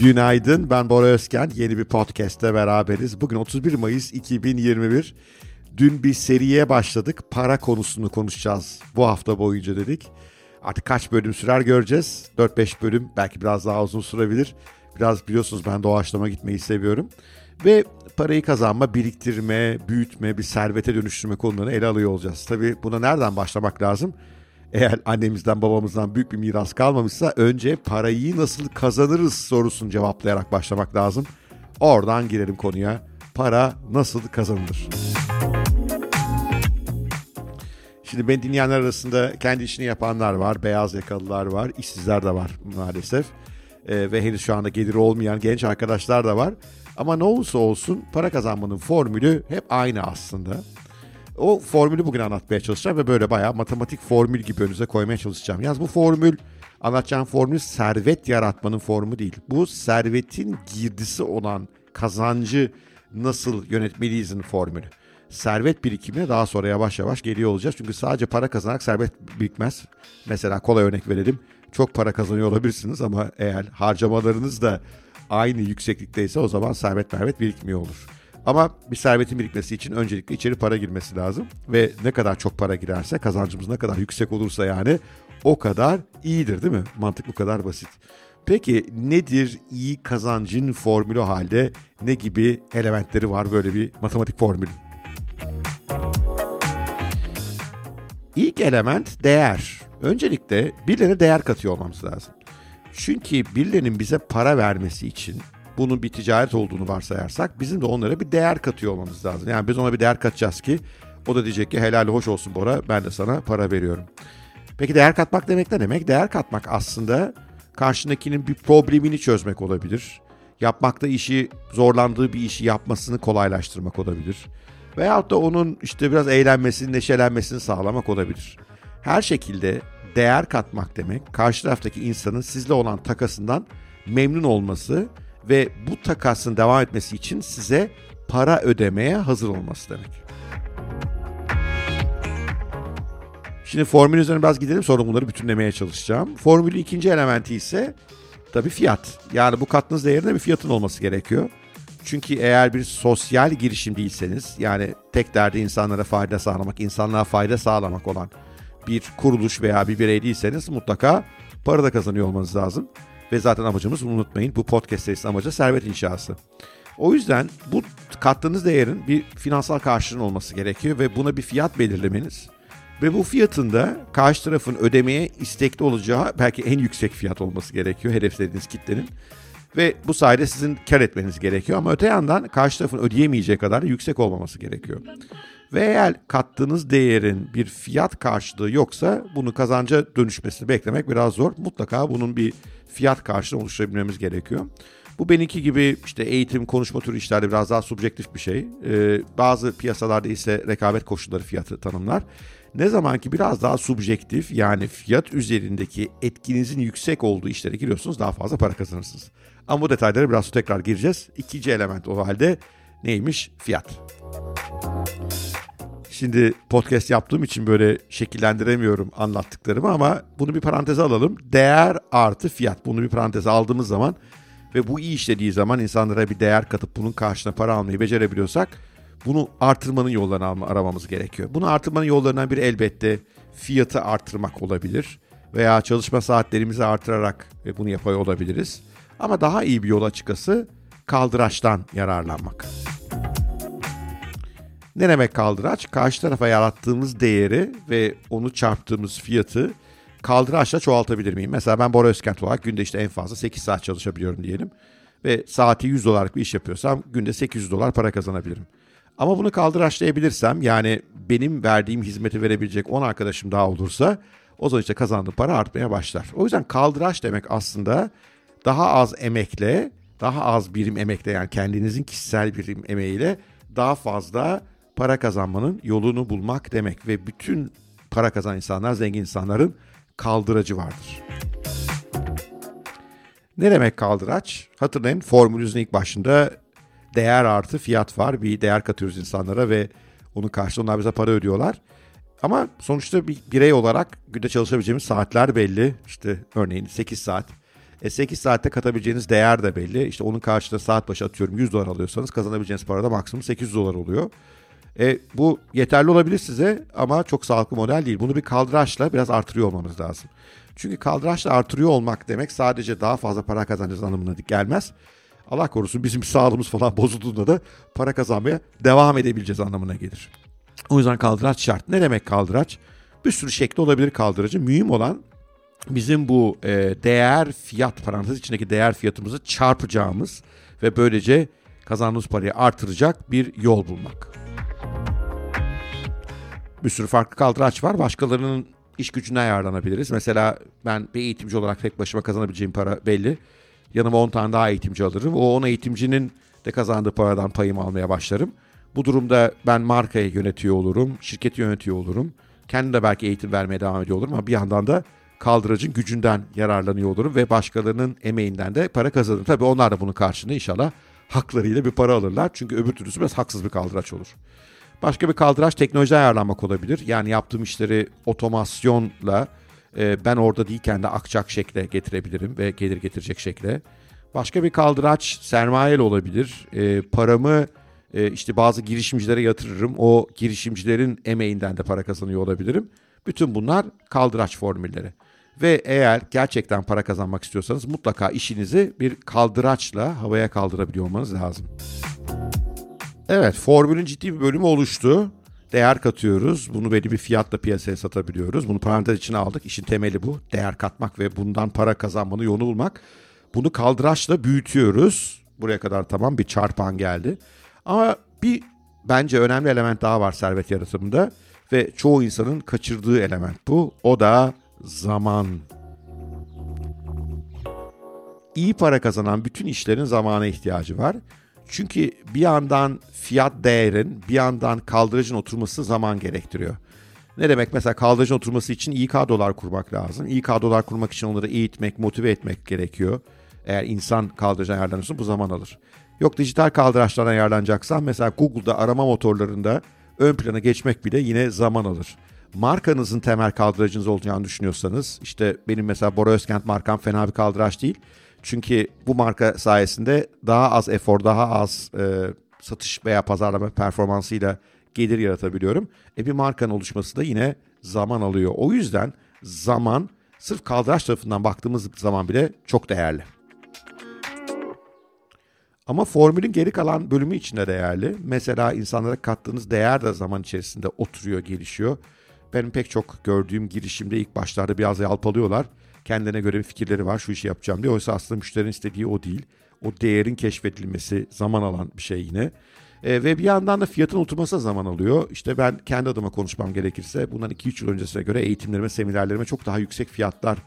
Günaydın ben Bora Özken yeni bir podcast'te beraberiz. Bugün 31 Mayıs 2021. Dün bir seriye başladık. Para konusunu konuşacağız bu hafta boyunca dedik. Artık kaç bölüm sürer göreceğiz. 4-5 bölüm belki biraz daha uzun sürebilir. Biraz biliyorsunuz ben doğaçlama gitmeyi seviyorum. Ve parayı kazanma, biriktirme, büyütme, bir servete dönüştürme konularını ele alıyor olacağız. Tabii buna nereden başlamak lazım? Eğer annemizden babamızdan büyük bir miras kalmamışsa önce parayı nasıl kazanırız sorusunu cevaplayarak başlamak lazım. Oradan girelim konuya. Para nasıl kazanılır? Şimdi beni dinleyenler arasında kendi işini yapanlar var, beyaz yakalılar var, işsizler de var maalesef. Ee, ve henüz şu anda geliri olmayan genç arkadaşlar da var. Ama ne olursa olsun para kazanmanın formülü hep aynı aslında. O formülü bugün anlatmaya çalışacağım ve böyle bayağı matematik formül gibi önünüze koymaya çalışacağım. Yalnız bu formül, anlatacağım formül servet yaratmanın formu değil. Bu servetin girdisi olan kazancı nasıl yönetmeliyizin formülü. Servet birikimine daha sonra yavaş yavaş geliyor olacağız. Çünkü sadece para kazanarak servet birikmez. Mesela kolay örnek verelim. Çok para kazanıyor olabilirsiniz ama eğer harcamalarınız da aynı yükseklikteyse o zaman servet mervet birikmiyor olur. Ama bir servetin birikmesi için öncelikle içeri para girmesi lazım. Ve ne kadar çok para girerse kazancımız ne kadar yüksek olursa yani o kadar iyidir değil mi? Mantık bu kadar basit. Peki nedir iyi kazancın formülü halde? Ne gibi elementleri var böyle bir matematik formülün? İlk element değer. Öncelikle birilerine değer katıyor olmamız lazım. Çünkü birilerinin bize para vermesi için bunun bir ticaret olduğunu varsayarsak bizim de onlara bir değer katıyor olmamız lazım. Yani biz ona bir değer katacağız ki o da diyecek ki helal hoş olsun Bora ben de sana para veriyorum. Peki değer katmak demek ne demek? Değer katmak aslında karşındakinin bir problemini çözmek olabilir. Yapmakta işi zorlandığı bir işi yapmasını kolaylaştırmak olabilir. Veyahut da onun işte biraz eğlenmesini, neşelenmesini sağlamak olabilir. Her şekilde değer katmak demek karşı taraftaki insanın sizle olan takasından memnun olması ve bu takasın devam etmesi için size para ödemeye hazır olması demek. Şimdi formül üzerine biraz gidelim sonra bunları bütünlemeye çalışacağım. Formülün ikinci elementi ise tabii fiyat. Yani bu kattığınız değerinde bir fiyatın olması gerekiyor. Çünkü eğer bir sosyal girişim değilseniz yani tek derdi insanlara fayda sağlamak, insanlığa fayda sağlamak olan bir kuruluş veya bir birey değilseniz mutlaka para da kazanıyor olmanız lazım. Ve zaten amacımız unutmayın bu podcast serisi amacı servet inşası. O yüzden bu kattığınız değerin bir finansal karşılığının olması gerekiyor ve buna bir fiyat belirlemeniz ve bu fiyatın da karşı tarafın ödemeye istekli olacağı belki en yüksek fiyat olması gerekiyor hedeflediğiniz kitlenin. Ve bu sayede sizin kar etmeniz gerekiyor ama öte yandan karşı tarafın ödeyemeyeceği kadar yüksek olmaması gerekiyor. Ve eğer kattığınız değerin bir fiyat karşılığı yoksa bunu kazanca dönüşmesini beklemek biraz zor. Mutlaka bunun bir fiyat karşılığı oluşturabilmemiz gerekiyor. Bu benimki gibi işte eğitim, konuşma türü işlerde biraz daha subjektif bir şey. Ee, bazı piyasalarda ise rekabet koşulları fiyatı tanımlar. Ne zaman ki biraz daha subjektif yani fiyat üzerindeki etkinizin yüksek olduğu işlere giriyorsunuz daha fazla para kazanırsınız. Ama bu detaylara biraz tekrar gireceğiz. İkinci element o halde neymiş? Fiyat. Şimdi podcast yaptığım için böyle şekillendiremiyorum anlattıklarımı ama bunu bir paranteze alalım. Değer artı fiyat. Bunu bir paranteze aldığımız zaman ve bu iyi işlediği zaman insanlara bir değer katıp bunun karşına para almayı becerebiliyorsak bunu artırmanın yollarını aramamız gerekiyor. Bunu artırmanın yollarından biri elbette fiyatı artırmak olabilir veya çalışma saatlerimizi artırarak bunu yapıyor olabiliriz. Ama daha iyi bir yol açıkçası kaldıraçtan yararlanmak. Ne demek kaldıraç? Karşı tarafa yarattığımız değeri ve onu çarptığımız fiyatı kaldıraçla çoğaltabilir miyim? Mesela ben Bora Özkent olarak günde işte en fazla 8 saat çalışabiliyorum diyelim. Ve saati 100 dolarlık bir iş yapıyorsam günde 800 dolar para kazanabilirim. Ama bunu kaldıraçlayabilirsem yani benim verdiğim hizmeti verebilecek 10 arkadaşım daha olursa o zaman işte kazandığım para artmaya başlar. O yüzden kaldıraç demek aslında daha az emekle, daha az birim emekle yani kendinizin kişisel birim emeğiyle daha fazla para kazanmanın yolunu bulmak demek ve bütün para kazanan insanlar, zengin insanların kaldıracı vardır. Ne demek kaldıraç? Hatırlayın formülünüzün ilk başında değer artı fiyat var. Bir değer katıyoruz insanlara ve onun karşılığında onlar bize para ödüyorlar. Ama sonuçta bir birey olarak günde çalışabileceğimiz saatler belli. İşte örneğin 8 saat. E 8 saatte katabileceğiniz değer de belli. İşte onun karşılığında saat başı atıyorum 100 dolar alıyorsanız kazanabileceğiniz para da maksimum 800 dolar oluyor. E, bu yeterli olabilir size ama çok sağlıklı model değil. Bunu bir kaldıraçla biraz artırıyor olmamız lazım. Çünkü kaldıraçla artırıyor olmak demek sadece daha fazla para kazanacağız anlamına gelmez. Allah korusun bizim sağlığımız falan bozulduğunda da para kazanmaya devam edebileceğiz anlamına gelir. O yüzden kaldıraç şart. Ne demek kaldıraç? Bir sürü şekli olabilir kaldıracı. Mühim olan bizim bu e, değer fiyat parantez içindeki değer fiyatımızı çarpacağımız ve böylece kazandığımız parayı artıracak bir yol bulmak. Bir sürü farklı kaldıraç var. Başkalarının iş gücüne ayarlanabiliriz. Mesela ben bir eğitimci olarak tek başıma kazanabileceğim para belli. Yanıma 10 tane daha eğitimci alırım. O 10 eğitimcinin de kazandığı paradan payımı almaya başlarım. Bu durumda ben markayı yönetiyor olurum, şirketi yönetiyor olurum. Kendim de belki eğitim vermeye devam ediyor olurum ama bir yandan da kaldıracın gücünden yararlanıyor olurum ve başkalarının emeğinden de para kazanırım. Tabii onlar da bunun karşılığında inşallah haklarıyla bir para alırlar. Çünkü öbür türlüsü biraz haksız bir kaldıraç olur. Başka bir kaldıraç teknoloji ayarlanmak olabilir. Yani yaptığım işleri otomasyonla e, ben orada değilken de akacak şekle getirebilirim ve gelir getirecek şekle. Başka bir kaldıraç sermayeli olabilir. E, paramı e, işte bazı girişimcilere yatırırım. O girişimcilerin emeğinden de para kazanıyor olabilirim. Bütün bunlar kaldıraç formülleri. Ve eğer gerçekten para kazanmak istiyorsanız mutlaka işinizi bir kaldıraçla havaya kaldırabiliyor olmanız lazım. Evet, formülün ciddi bir bölümü oluştu. Değer katıyoruz. Bunu belli bir fiyatla piyasaya satabiliyoruz. Bunu parantez içine aldık. İşin temeli bu. Değer katmak ve bundan para kazanmanın yolunu bulmak. Bunu kaldıraçla büyütüyoruz. Buraya kadar tamam bir çarpan geldi. Ama bir bence önemli element daha var servet yaratımında ve çoğu insanın kaçırdığı element bu. O da zaman. İyi para kazanan bütün işlerin zamana ihtiyacı var. Çünkü bir yandan fiyat değerin, bir yandan kaldırıcın oturması zaman gerektiriyor. Ne demek? Mesela kaldırıcın oturması için iyi kadrolar kurmak lazım. İyi kadrolar kurmak için onları eğitmek, motive etmek gerekiyor. Eğer insan kaldırıcına ayarlanırsa bu zaman alır. Yok dijital kaldıraçlardan ayarlanacaksan mesela Google'da arama motorlarında ön plana geçmek bile yine zaman alır. Markanızın temel kaldıracınız olacağını düşünüyorsanız işte benim mesela Bora Özkent markam fena bir kaldıraç değil. Çünkü bu marka sayesinde daha az efor, daha az e, satış veya pazarlama performansıyla gelir yaratabiliyorum. E bir markanın oluşması da yine zaman alıyor. O yüzden zaman sırf kaldıraç tarafından baktığımız zaman bile çok değerli. Ama formülün geri kalan bölümü içinde değerli. Mesela insanlara kattığınız değer de zaman içerisinde oturuyor, gelişiyor. Benim pek çok gördüğüm girişimde ilk başlarda biraz yalpalıyorlar. Kendine göre bir fikirleri var, şu işi yapacağım diye. Oysa aslında müşterinin istediği o değil. O değerin keşfedilmesi zaman alan bir şey yine. E, ve bir yandan da fiyatın oturması da zaman alıyor. İşte ben kendi adıma konuşmam gerekirse bundan 2-3 yıl öncesine göre eğitimlerime, seminerlerime çok daha yüksek fiyatlar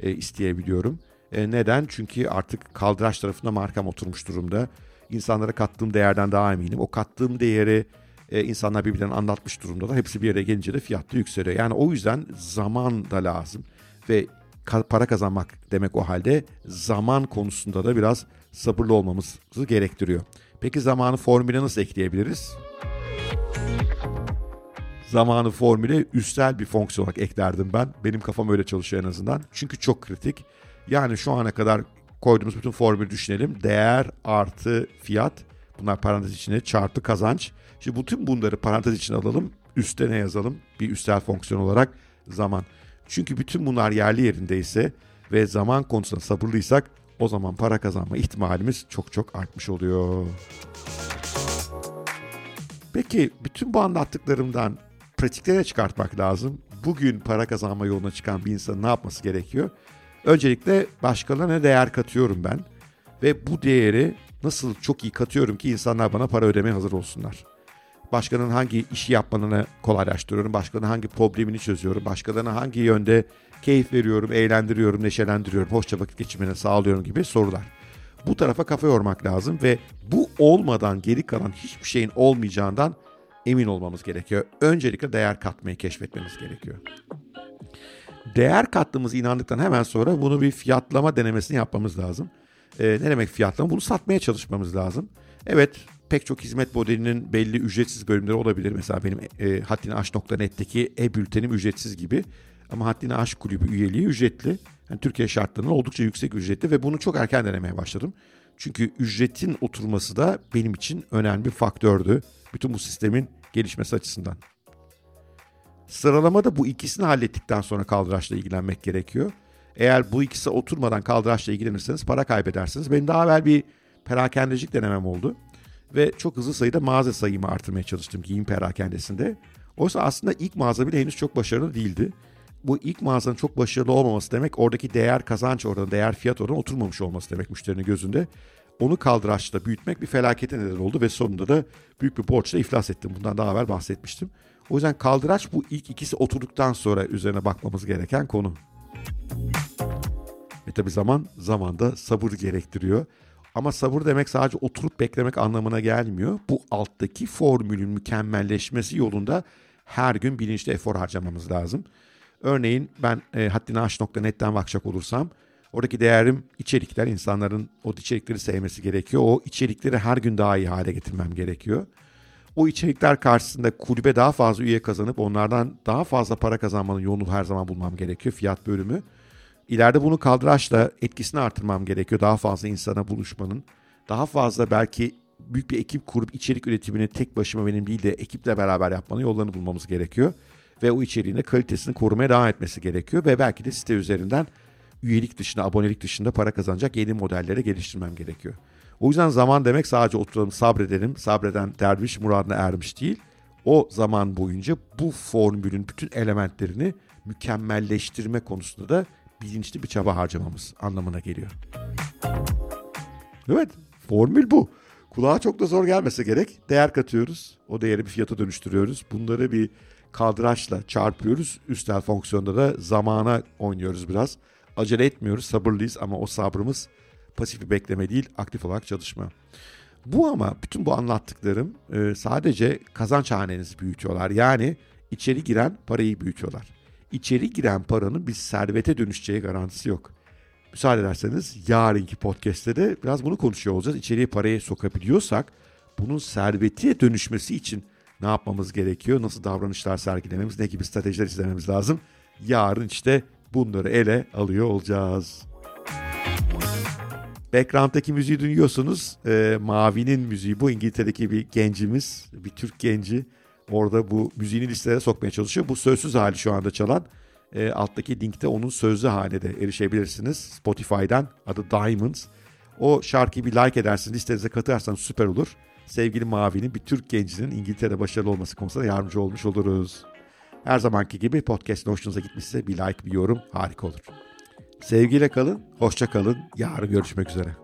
e, isteyebiliyorum. E, neden? Çünkü artık kaldıraç tarafında markam oturmuş durumda. İnsanlara kattığım değerden daha eminim. O kattığım değeri e, insanlar birbirlerine anlatmış durumdalar. Hepsi bir yere gelince de fiyat da yükseliyor. Yani o yüzden zaman da lazım. Ve para kazanmak demek o halde zaman konusunda da biraz sabırlı olmamızı gerektiriyor. Peki zamanı formüle nasıl ekleyebiliriz? Zamanı formüle üstel bir fonksiyon olarak eklerdim ben. Benim kafam öyle çalışıyor en azından. Çünkü çok kritik. Yani şu ana kadar koyduğumuz bütün formülü düşünelim. Değer artı fiyat. Bunlar parantez içine çarpı kazanç. Şimdi bütün bunları parantez içine alalım. Üste ne yazalım? Bir üstel fonksiyon olarak zaman. Çünkü bütün bunlar yerli yerindeyse ve zaman konusunda sabırlıysak o zaman para kazanma ihtimalimiz çok çok artmış oluyor. Peki bütün bu anlattıklarımdan pratiklere çıkartmak lazım. Bugün para kazanma yoluna çıkan bir insanın ne yapması gerekiyor? Öncelikle başkalarına değer katıyorum ben. Ve bu değeri nasıl çok iyi katıyorum ki insanlar bana para ödemeye hazır olsunlar. Başkanın hangi işi yapmanını kolaylaştırıyorum, başkanın hangi problemini çözüyorum, başkalarına hangi yönde keyif veriyorum, eğlendiriyorum, neşelendiriyorum, hoşça vakit geçirmeni sağlıyorum gibi sorular. Bu tarafa kafa yormak lazım ve bu olmadan geri kalan hiçbir şeyin olmayacağından emin olmamız gerekiyor. Öncelikle değer katmayı keşfetmemiz gerekiyor. Değer kattığımız inandıktan hemen sonra bunu bir fiyatlama denemesini yapmamız lazım. E, ne demek fiyatlama? Bunu satmaya çalışmamız lazım. Evet pek çok hizmet modelinin belli ücretsiz bölümleri olabilir. Mesela benim e, haddiniaş.net'teki e-bültenim ücretsiz gibi. Ama Haddini Aşk Kulübü üyeliği ücretli. Yani Türkiye şartlarında oldukça yüksek ücretli ve bunu çok erken denemeye başladım. Çünkü ücretin oturması da benim için önemli bir faktördü. Bütün bu sistemin gelişmesi açısından. Sıralamada bu ikisini hallettikten sonra kaldıraçla ilgilenmek gerekiyor. Eğer bu ikisi oturmadan kaldıraçla ilgilenirseniz para kaybedersiniz. Benim daha evvel bir perakendecilik denemem oldu. Ve çok hızlı sayıda mağaza sayımı artırmaya çalıştım giyim perakendesinde. Oysa aslında ilk mağaza bile henüz çok başarılı değildi. Bu ilk mağazanın çok başarılı olmaması demek oradaki değer kazanç oranı, değer fiyat oranı oturmamış olması demek müşterinin gözünde. Onu kaldıraçla büyütmek bir felakete neden oldu ve sonunda da büyük bir borçla iflas ettim. Bundan daha evvel bahsetmiştim. O yüzden kaldıraç bu ilk ikisi oturduktan sonra üzerine bakmamız gereken konu. Ve tabi zaman zamanda sabır gerektiriyor. Ama sabır demek sadece oturup beklemek anlamına gelmiyor. Bu alttaki formülün mükemmelleşmesi yolunda her gün bilinçli efor harcamamız lazım. Örneğin ben e, haddinaş.net'ten bakacak olursam oradaki değerim içerikler. insanların o içerikleri sevmesi gerekiyor. O içerikleri her gün daha iyi hale getirmem gerekiyor. O içerikler karşısında kulübe daha fazla üye kazanıp onlardan daha fazla para kazanmanın yolunu her zaman bulmam gerekiyor. Fiyat bölümü. İleride bunu kaldıraçla etkisini artırmam gerekiyor. Daha fazla insana buluşmanın. Daha fazla belki büyük bir ekip kurup içerik üretimini tek başıma benim değil de ekiple beraber yapmanın yollarını bulmamız gerekiyor. Ve o içeriğin de kalitesini korumaya devam etmesi gerekiyor. Ve belki de site üzerinden üyelik dışında, abonelik dışında para kazanacak yeni modellere geliştirmem gerekiyor. O yüzden zaman demek sadece oturalım sabredelim, sabreden derviş muradına ermiş değil. O zaman boyunca bu formülün bütün elementlerini mükemmelleştirme konusunda da bilinçli bir çaba harcamamız anlamına geliyor. Evet, formül bu. Kulağa çok da zor gelmese gerek. Değer katıyoruz. O değeri bir fiyata dönüştürüyoruz. Bunları bir kaldıraçla çarpıyoruz. Üstel fonksiyonda da zamana oynuyoruz biraz. Acele etmiyoruz, sabırlıyız ama o sabrımız pasif bir bekleme değil, aktif olarak çalışma. Bu ama bütün bu anlattıklarım e, sadece kazanç hanenizi büyütüyorlar. Yani içeri giren parayı büyütüyorlar. İçeri giren paranın bir servete dönüşeceği garantisi yok. Müsaade ederseniz yarınki podcast'te de biraz bunu konuşuyor olacağız. İçeriye parayı sokabiliyorsak bunun servete dönüşmesi için ne yapmamız gerekiyor? Nasıl davranışlar sergilememiz, ne gibi stratejiler izlememiz lazım? Yarın işte bunları ele alıyor olacağız. Background'daki müziği duyuyorsunuz. E, Mavi'nin müziği bu. İngiltere'deki bir gencimiz, bir Türk genci. Orada bu müziğini listelere sokmaya çalışıyor. Bu sözsüz hali şu anda çalan. E, alttaki linkte onun sözlü haline de erişebilirsiniz. Spotify'dan adı Diamonds. O şarkıyı bir like edersiniz, listenize katarsanız süper olur. Sevgili Mavi'nin bir Türk gencinin İngiltere'de başarılı olması konusunda yardımcı olmuş oluruz. Her zamanki gibi podcast'ın hoşunuza gitmişse bir like, bir yorum harika olur. Sevgiyle kalın, hoşça kalın. Yarın görüşmek üzere.